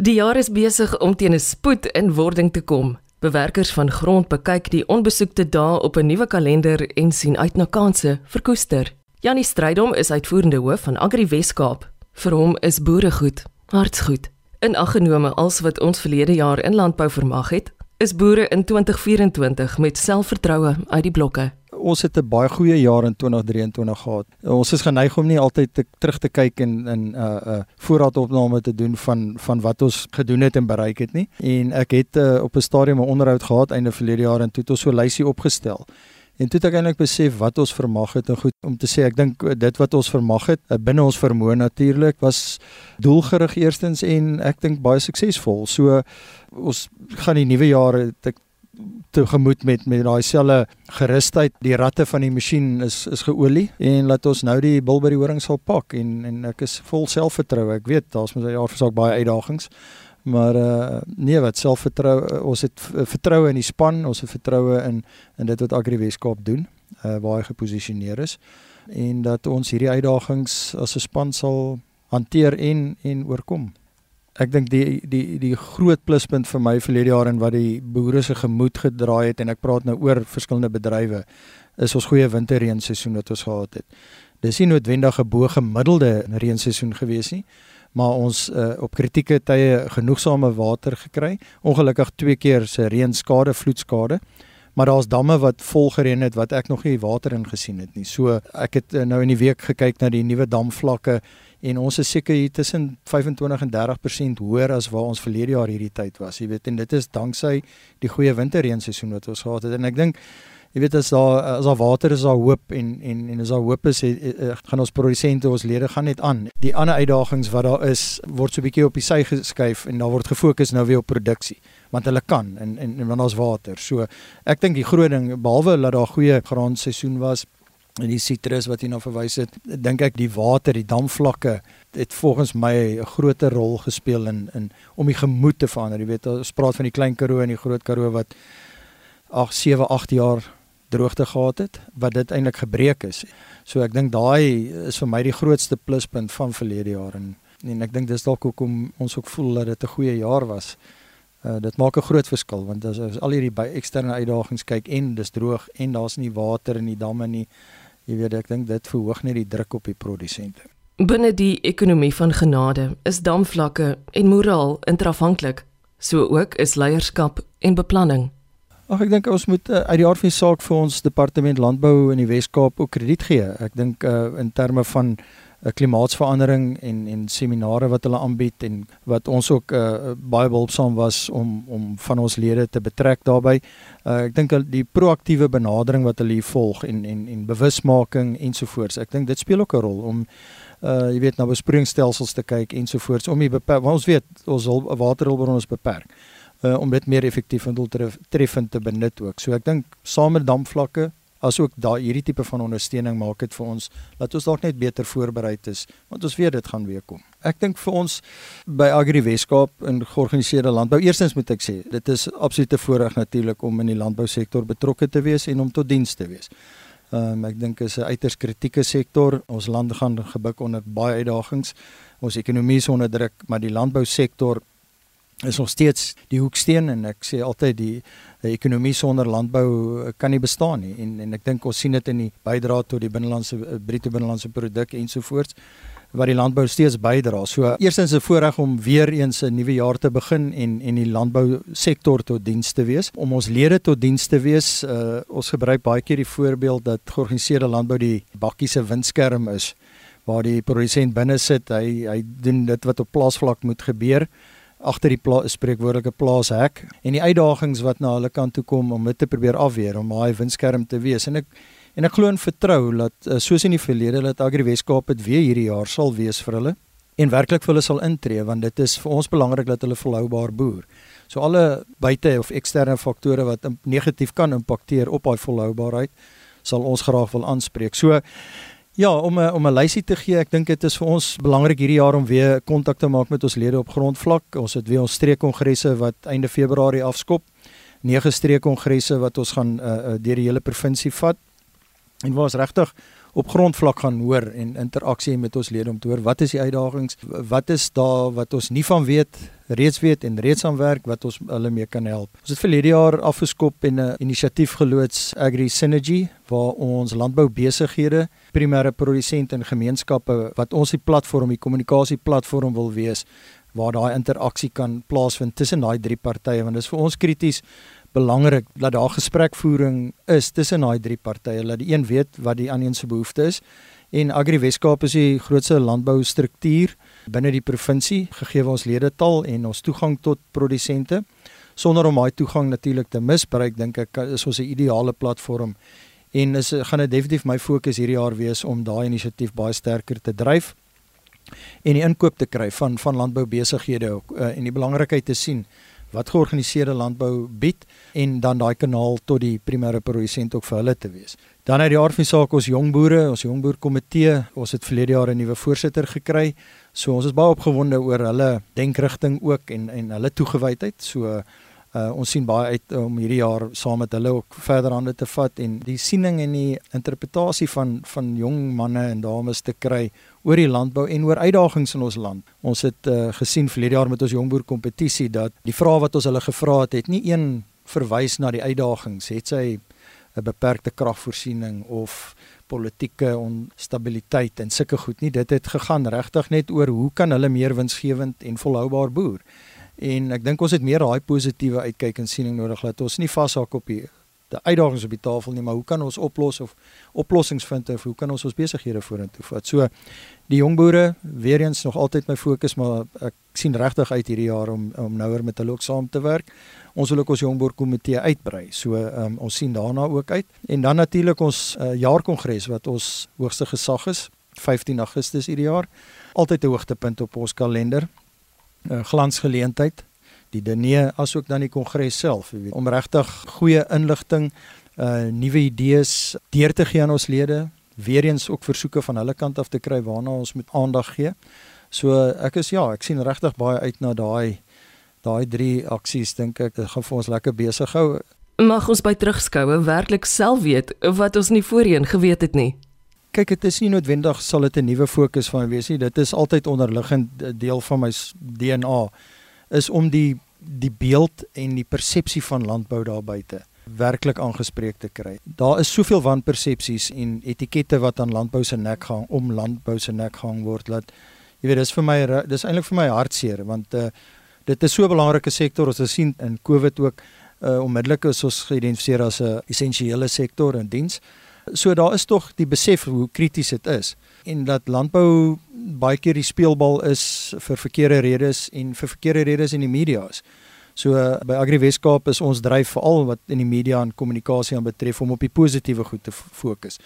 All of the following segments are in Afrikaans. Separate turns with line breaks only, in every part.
Die jaar is besig om teen 'n spoed in wording te kom. Bewerkers van grond bekyk die onbesoekte dae op 'n nuwe kalender en sien uit na kansse vir koester. Janie Strydom is uitvoerende hoof van Agri Weskaap. Vir hom is boere goed, hartsgoed. In aggenome als wat ons verlede jaar in landbou vermag het, is boere in 2024 met selfvertroue uit die blokke
ons het 'n baie goeie jaar in 2023 gehad. Ons is geneig om nie altyd te, terug te kyk en in 'n uh, 'n uh, voorraadopname te doen van van wat ons gedoen het en bereik het nie. En ek het uh, op 'n stadium 'n onderhoud gehad einde verlede jaar en toe het ons so 'n lysie opgestel. En toe het ek eintlik besef wat ons vermag het en goed om te sê ek dink dit wat ons vermag het uh, binne ons vermoë natuurlik was doelgerig eerstens en ek dink baie suksesvol. So ons gaan die nuwe jaar ek tegemoet met met daai selfe gerusheid. Die ratte van die masjien is is geolie en laat ons nou die bil by die horing sal pak en en ek is vol selfvertroue. Ek weet daar's met 'n jaar versak baie uitdagings. Maar uh nee, wat selfvertroue ons het vertroue in die span, ons het vertroue in in dit wat Agri Weskaap doen, uh waar hy geposisioneer is en dat ons hierdie uitdagings as 'n span sal hanteer en en oorkom ek dink die die die groot pluspunt vir my verlede jaar en wat die boere se gemoed gedraai het en ek praat nou oor verskillende bedrywe is ons goeie winterreenseisoen wat ons gehad het. Dis nie noodwendig 'n bo gemiddelde reenseisoen gewees nie, maar ons uh, op kritieke tye genoegsame water gekry. Ongelukkig twee keer se reënskade, vloedskade. Maar daar's damme wat vol gereën het wat ek nog nie water in gesien het nie. So ek het uh, nou in die week gekyk na die nuwe damvlakke en ons is seker hier tussen 25 en 30% hoër as waar ons verlede jaar hierdie tyd was. Jy weet en dit is danksy die goeie winterreenseisoen wat ons gehad het en ek dink jy weet as daar as daar water is daar hoop en en en as daar hoop is het, het, het, gaan ons produsente ons lede gaan net aan. Die ander uitdagings wat daar is word so bietjie op die sy geskuif en daar word gefokus nou weer op produksie want hulle kan en en, en want daar's water. So ek dink die groot ding behalwe dat daar goeie graanseisoen was en die sitrus wat hier na verwys het, dink ek die water, die damvlakke het volgens my 'n groter rol gespeel in in om die gemoed te verander. Jy weet, ons praat van die klein Karoo en die groot Karoo wat 8 7 8 jaar droogte gehad het wat dit eintlik gebreek is. So ek dink daai is vir my die grootste pluspunt van verlede jaar en en ek dink dis dalk hoekom ons ook voel dat dit 'n goeie jaar was. Uh, dit maak 'n groot verskil want as, as al hierdie by eksterne uitdagings kyk en dis droog en daar's nie water in die damme nie jy weet ek dink dit verhoog net die druk op die produsente.
Binne die ekonomie van genade is damvlakke en moraal interafhanklik, so ook is leierskap en beplanning.
Ag ek dink ons moet uh, uit die aard van die saak vir ons departement landbou in die Wes-Kaap ook krediet gee. Ek dink uh, in terme van klimaatsverandering en en seminare wat hulle aanbied en wat ons ook uh, baie behulpsaam was om om van ons lede te betrek daarbey. Uh, ek dink die proaktiewe benadering wat hulle hier volg en en en bewusmaking ensovoorts. Ek dink dit speel ook 'n rol om uh jy weet na besproeiingsstelsels te kyk ensovoorts om die beperk, ons weet ons waterhulpbronne is beperk uh om dit meer effektief en doeltreffend te benut ook. So ek dink saam met damvlakke asook daai hierdie tipe van ondersteuning maak dit vir ons dat ons dalk net beter voorberei is want ons weet dit gaan weer kom. Ek dink vir ons by Agri Weskaap in georganiseerde landbou eerstens moet ek sê dit is absolute voorreg natuurlik om in die landbousektor betrokke te wees en om tot diens te wees. Um, ek dink is 'n uiters kritieke sektor. Ons land gaan gebuk onder baie uitdagings. Ons ekonomie is onder druk, maar die landbousektor is nog steeds die hoeksteen en ek sê altyd die, die ekonomie sonder landbou eh, kan nie bestaan nie en en ek dink ons sien dit in die bydrae tot die binnelandse eh, bruto binnelandse produk ensovoorts wat die landbou steeds bydra. So eerstens 'n voorreg om weer eens 'n nuwe jaar te begin en en die landbou sektor tot diens te wees. Om ons lede tot diens te wees, uh, ons gebruik baie keer die voorbeeld dat georganiseerde landbou die bakkie se windskerm is waar die produsent binne sit, hy hy doen dit wat op plaasvlak moet gebeur agter die pla spreekwoordelike plaashek en die uitdagings wat na hulle kant toe kom om dit te probeer afweer om daai windskerm te wees en ek en ek glo en vertrou dat eh, soos in die verlede dat Agri Weskaap dit weer hierdie jaar sal wees vir hulle en werklik vir hulle sal intree want dit is vir ons belangrik dat hulle volhoubaar boer. So alle buite of eksterne faktore wat negatief kan impakteer op daai volhoubaarheid sal ons graag wil aanspreek. So Ja, om 'n om 'n lysie te gee, ek dink dit is vir ons belangrik hierdie jaar om weer kontak te maak met ons lede op grondvlak. Ons het weer ons streekkongresse wat einde Februarie afskop. Nege streekkongresse wat ons gaan uh, uh, deur die hele provinsie vat. En waar ons regtig op grondvlak gaan hoor en interaksie met ons lede om te hoor wat is die uitdagings, wat is daar wat ons nie van weet, reeds weet en reeds aan werk wat ons hulle mee kan help. Ons het verlede jaar afgeskop en 'n inisiatief geloods Agri Synergy waar ons landboubesighede, primêre produsente en gemeenskappe wat ons die platform, die kommunikasieplatform wil wees waar daai interaksie kan plaasvind tussen daai drie partye want dit is vir ons krities belangrik dat daar gesprekvoering is tussen daai drie partye dat die een weet wat die ander se behoefte is. En Agri Weskaap is die grootste landboustruktuur binne die provinsie gegee ons ledetal en ons toegang tot produsente. Sonder om daai toegang natuurlik te misbruik dink ek is ons 'n ideale platform. En is gaan dit definitief my fokus hierdie jaar wees om daai inisiatief baie sterker te dryf en die inkoop te kry van van landboubesighede uh, en die belangrikheid te sien wat georganiseerde landbou bied en dan daai kanaal tot die primêre produsent ook vir hulle te wees. Dan uit die aard van die saak ons jong boere, ons jong boer komitee, ons het verlede jaar 'n nuwe voorsitter gekry. So ons is baie opgewonde oor hulle denkrigting ook en en hulle toegewydheid. So Uh ons sien baie uit om hierdie jaar saam met hulle ook verder hande te vat en die siening en die interpretasie van van jong manne en dames te kry oor die landbou en oor uitdagings in ons land. Ons het uh gesien verlede jaar met ons jongboer kompetisie dat die vrae wat ons hulle gevra het, het nie een verwys na die uitdagings, het sy 'n beperkte kragvoorsiening of politieke onstabiliteit en sulke goed nie. Dit het gegaan regtig net oor hoe kan hulle meer winsgewend en volhoubaar boer? En ek dink ons het meer daai positiewe uitkyk en siening nodig dat ons nie vashak op die die uitdagings op die tafel nie, maar hoe kan ons oplos of oplossings vind of hoe kan ons ons besighede vorentoe vat? So die jong boere weer eens nog altyd my fokus, maar ek sien regtig uit hierdie jaar om om nouer met hulle ook saam te werk. Ons wil ook ons jong boer komitee uitbrei. So um, ons sien daarna ook uit. En dan natuurlik ons uh, jaarkongres wat ons hoogste gesag is, 15 Augustus hierdie jaar. Altyd 'n hoogtepunt op ons kalender. Uh, glansgeleentheid die diner asook dan die kongres self weet om regtig goeie inligting uh nuwe idees deur te gee aan ons lede weer eens ook versoeke van hulle kant af te kry waarna ons moet aandag gee. So ek is ja, ek sien regtig baie uit na daai daai drie aksies dink ek dit gaan vir ons lekker besig hou.
Mag ons by terugskoue werklik self weet wat ons nie voorheen geweet het nie
kyk dit is nie noodwendig sal dit 'n nuwe fokus van wees nie dit is altyd onderliggend deel van my DNA is om die die beeld en die persepsie van landbou daar buite werklik aangespreek te kry. Daar is soveel wanpersepsies en etikette wat aan landbou se nek hang om landbou se nek hang word dat jy weet dis vir my dis eintlik vir my hartseer want uh, dit is so 'n belangrike sektor ons het sien in Covid ook uh, onmiddellik is ons geïdentifiseer as 'n essensiële sektor en diens. So daar is tog die besef hoe krities dit is en dat landbou baie keer die speelbal is vir verkeerde redes en vir verkeerde redes in die media's. So by Agri Weskaap is ons dryf veral wat in die media en kommunikasie aan betref om op die positiewe goed te fokus.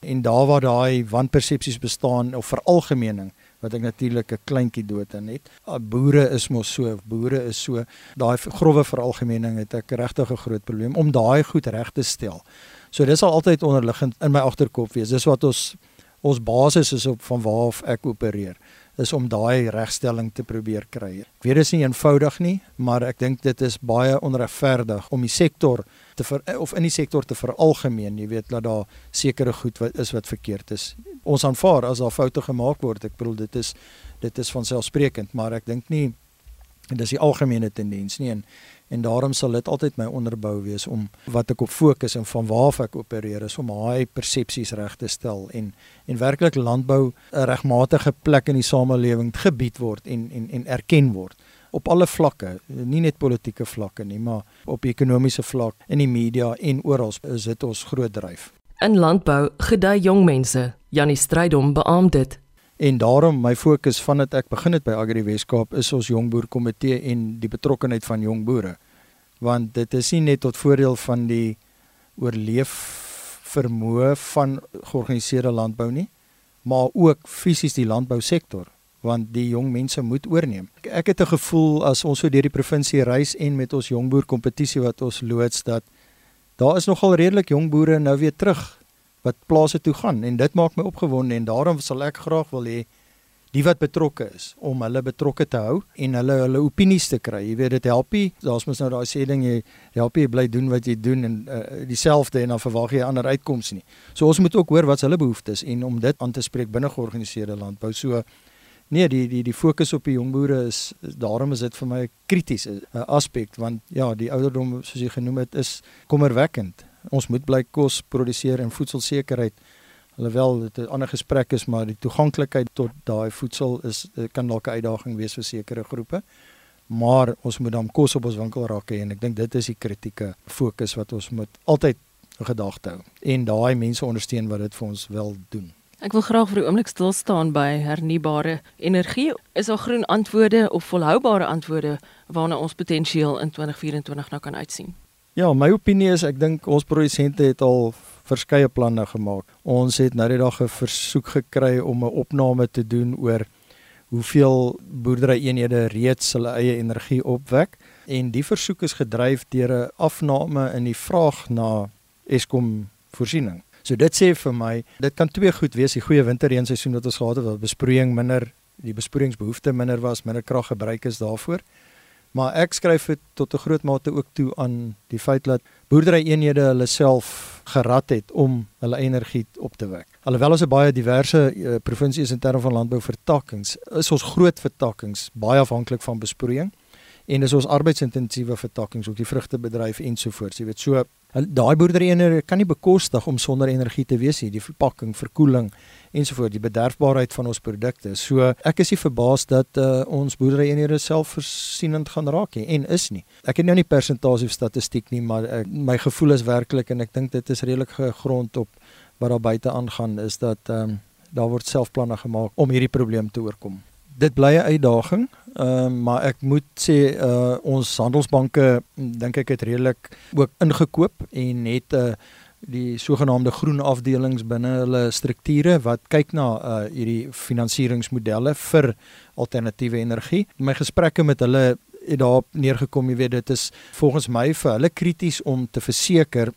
En daar waar daai wanpersepsies bestaan of veralgemening wat ek natuurlik 'n kleintjie dood in het. Ah, boere is mos so, boere is so. Daai grouwe veralgemening het ek regtig 'n groot probleem om daai goed reg te stel. So dis sal altyd onderliggend in my agterkop wees. Dis wat ons ons basis is op van waar of ek opereer is om daai regstelling te probeer kry. Ek weet dit is nie eenvoudig nie, maar ek dink dit is baie onregverdig om die sektor te ver, of in die sektor te veralgemeen, jy weet dat daar sekere goed wat is wat verkeerd is. Ons aanvaar as daar foute gemaak word. Ek bedoel dit is dit is van selfsprekend, maar ek dink nie en dis die algemene tendens nie en en daarom sal dit altyd my onderbou wees om wat ek op fokus en van waar ek opereer is om daai persepsies reg te stel en en werklik landbou 'n regmatige plek in die samelewing gebied word en en en erken word op alle vlakke nie net politieke vlakke nie maar op ekonomiese vlak in die media en oral is dit ons groot dryf
in landbou gedei jong mense Janie Strydom beamoed dit
En daarom my fokus vandat ek begin het by Agri Weskaap is ons jong boer komitee en die betrokkeheid van jong boere. Want dit is nie net tot voordeel van die oorleef vermoë van georganiseerde landbou nie, maar ook fisies die landbousektor want die jong mense moet oorneem. Ek het 'n gevoel as ons so deur die provinsie reis en met ons jong boer kompetisie wat ons loods dat daar is nogal redelik jong boere nou weer terug wat plase toe gaan en dit maak my opgewonde en daarom sal ek graag wil hê die wat betrokke is om hulle betrokke te hou en hulle hulle opinies te kry. Jy weet dit help nie. Daar's mos nou daai sê ding jy help jy bly doen wat jy doen en uh, dieselfde en dan verwag jy ander uitkoms nie. So ons moet ook hoor wat hulle behoeftes en om dit aan te spreek binne georganiseerde landbou. So nee, die die die fokus op die jong boere is, is daarom is dit vir my 'n kritiese uh, aspek want ja, die ouderdom soos jy genoem het is kommerwekkend. Ons moet bly kos produseer en voedselsekerheid alhoewel dit 'n ander gesprek is maar die toeganklikheid tot daai voedsel is eh, kan dalk 'n uitdaging wees vir sekere groepe maar ons moet dan kos op ons winkelrakke en ek dink dit is die kritieke fokus wat ons moet altyd in gedagte hou en daai mense ondersteun wat dit vir ons wil doen.
Ek wil graag vir 'n oomblik stil staan by hernubare energie. Is daar groen antwoorde of volhoubare antwoorde waarna ons potensieel in 2024 nou kan uitsien?
Ja, my opinie is ek dink ons produsente het al verskeie planne gemaak. Ons het nou die dag 'n versoek gekry om 'n opname te doen oor hoeveel boerderyeenhede reeds hulle eie energie opwek en die versoek is gedryf deur 'n afname in die vraag na Eskom voorsiening. So dit sê vir my, dit kan twee goed wees, die goeie winterreenseisoen wat ons gehad het, waar besproeiing minder, die besproeiingsbehoefte minder was, minder krag gebruik is daarvoor. Maar ek skryf dit tot 'n groot mate ook toe aan die feit dat boerderyeenhede hulle self gerad het om hulle energie op te wek. Alhoewel ons 'n baie diverse uh, provinsie is in terme van landbou vertakkings, is ons groot vertakkings baie afhanklik van besproeiing en dis ons arbeidsintensiewe vertakkings ook die vrugtebedryf ensovoorts jy weet. So daai boerderyeenhede kan nie bekostig om sonder energie te wees nie. Die verpakking verkoeling ensovoorts die bederfbaarheid van ons produkte. So ek is nie verbaas dat uh, ons boerderyeenhede selfvoorsienend gaan raak nie en is nie. Ek het nou nie persentasie of statistiek nie maar uh, my gevoel is werklik en ek dink dit is redelik gegrond op wat daar buite aangaan is dat um, daar word selfplanne gemaak om hierdie probleem te oorkom dit bly 'n uitdaging. Ehm uh, maar ek moet sê uh ons handelsbanke dink ek het redelik ook ingekoop en het uh die sogenaamde groen afdelings binne hulle strukture wat kyk na uh hierdie finansieringsmodelle vir alternatiewe energie. My gesprekke met hulle het daarop neergekom, jy weet dit is volgens my vir hulle krities om te verseker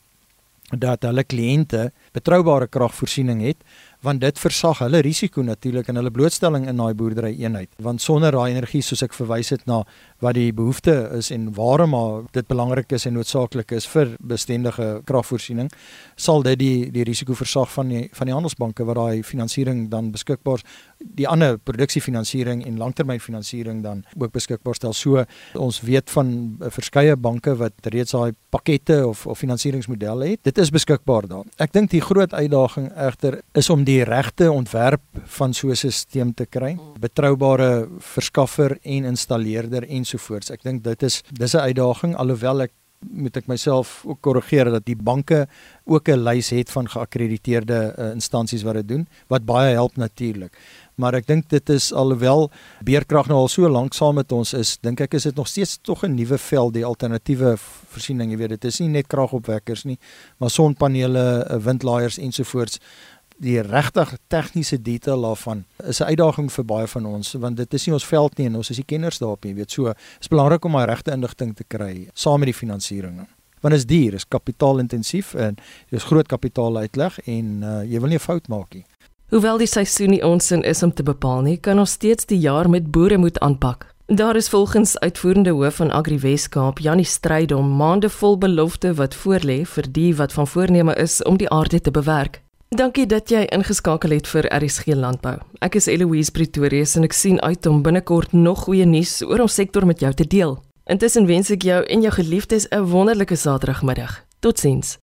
dat hulle kliënte betroubare kragvoorsiening het want dit versag hulle risiko natuurlik en hulle blootstelling in daai boerdery eenheid want sonder daai energie soos ek verwys het na wat die behoefte is en waarom maar dit belangrik is en noodsaaklik is vir bestendige kragvoorsiening sal dit die die risiko versag van die van die handelsbanke wat daai finansiering dan beskikbaar die ander produksiefinansiering en langtermynfinansiering dan ook beskikbaar stel. So ons weet van verskeie banke wat reeds daai pakkette of of finansieringsmodelle het. Dit is beskikbaar daar. Ek dink die groot uitdaging egter is om die regte ontwerp van so 'n stelsel te kry betroubare verskaffer en installeerder en ensovoorts. Ek dink dit is dis 'n uitdaging alhoewel ek moet ek myself ook korrigeer dat die banke ook 'n lys het van geakkrediteerde uh, instansies wat dit doen wat baie help natuurlik. Maar ek dink dit is alhoewel beerkrag nou al so lank saam met ons is, dink ek is dit nog steeds tog 'n nuwe veld die alternatiewe voorsiening, jy weet dit is nie net kragopwekkers nie, maar sonpanele, eh, windlaaiers ensovoorts die regtig tegniese detail daarvan is 'n uitdaging vir baie van ons want dit is nie ons veld nie en ons is die kenners daarop jy weet. So is belangrik om daai regte inligting te kry saam met die finansiering. Want dit is duur is kapitaalintensief en dis groot kapitaal uitleg en uh, jy wil nie 'n fout maak nie.
Hoewel die seisoen nie ons in is om te bepaal nie kan ons steeds die jaar met boere moet aanpak. Daar is volgens uitvoerende hoof van Agri Weskaap Janie Strydom maande vol belofte wat voorlê vir die wat van voorneme is om die aarde te bewerk. Dankie dat jy ingeskakel het vir RSG Landbou. Ek is Eloise Pretorius en ek sien uit om binnekort nog goeie nuus oor ons sektor met jou te deel. Intussen wens ek jou en jou geliefdes 'n wonderlike Saterdagmiddag. Totsiens.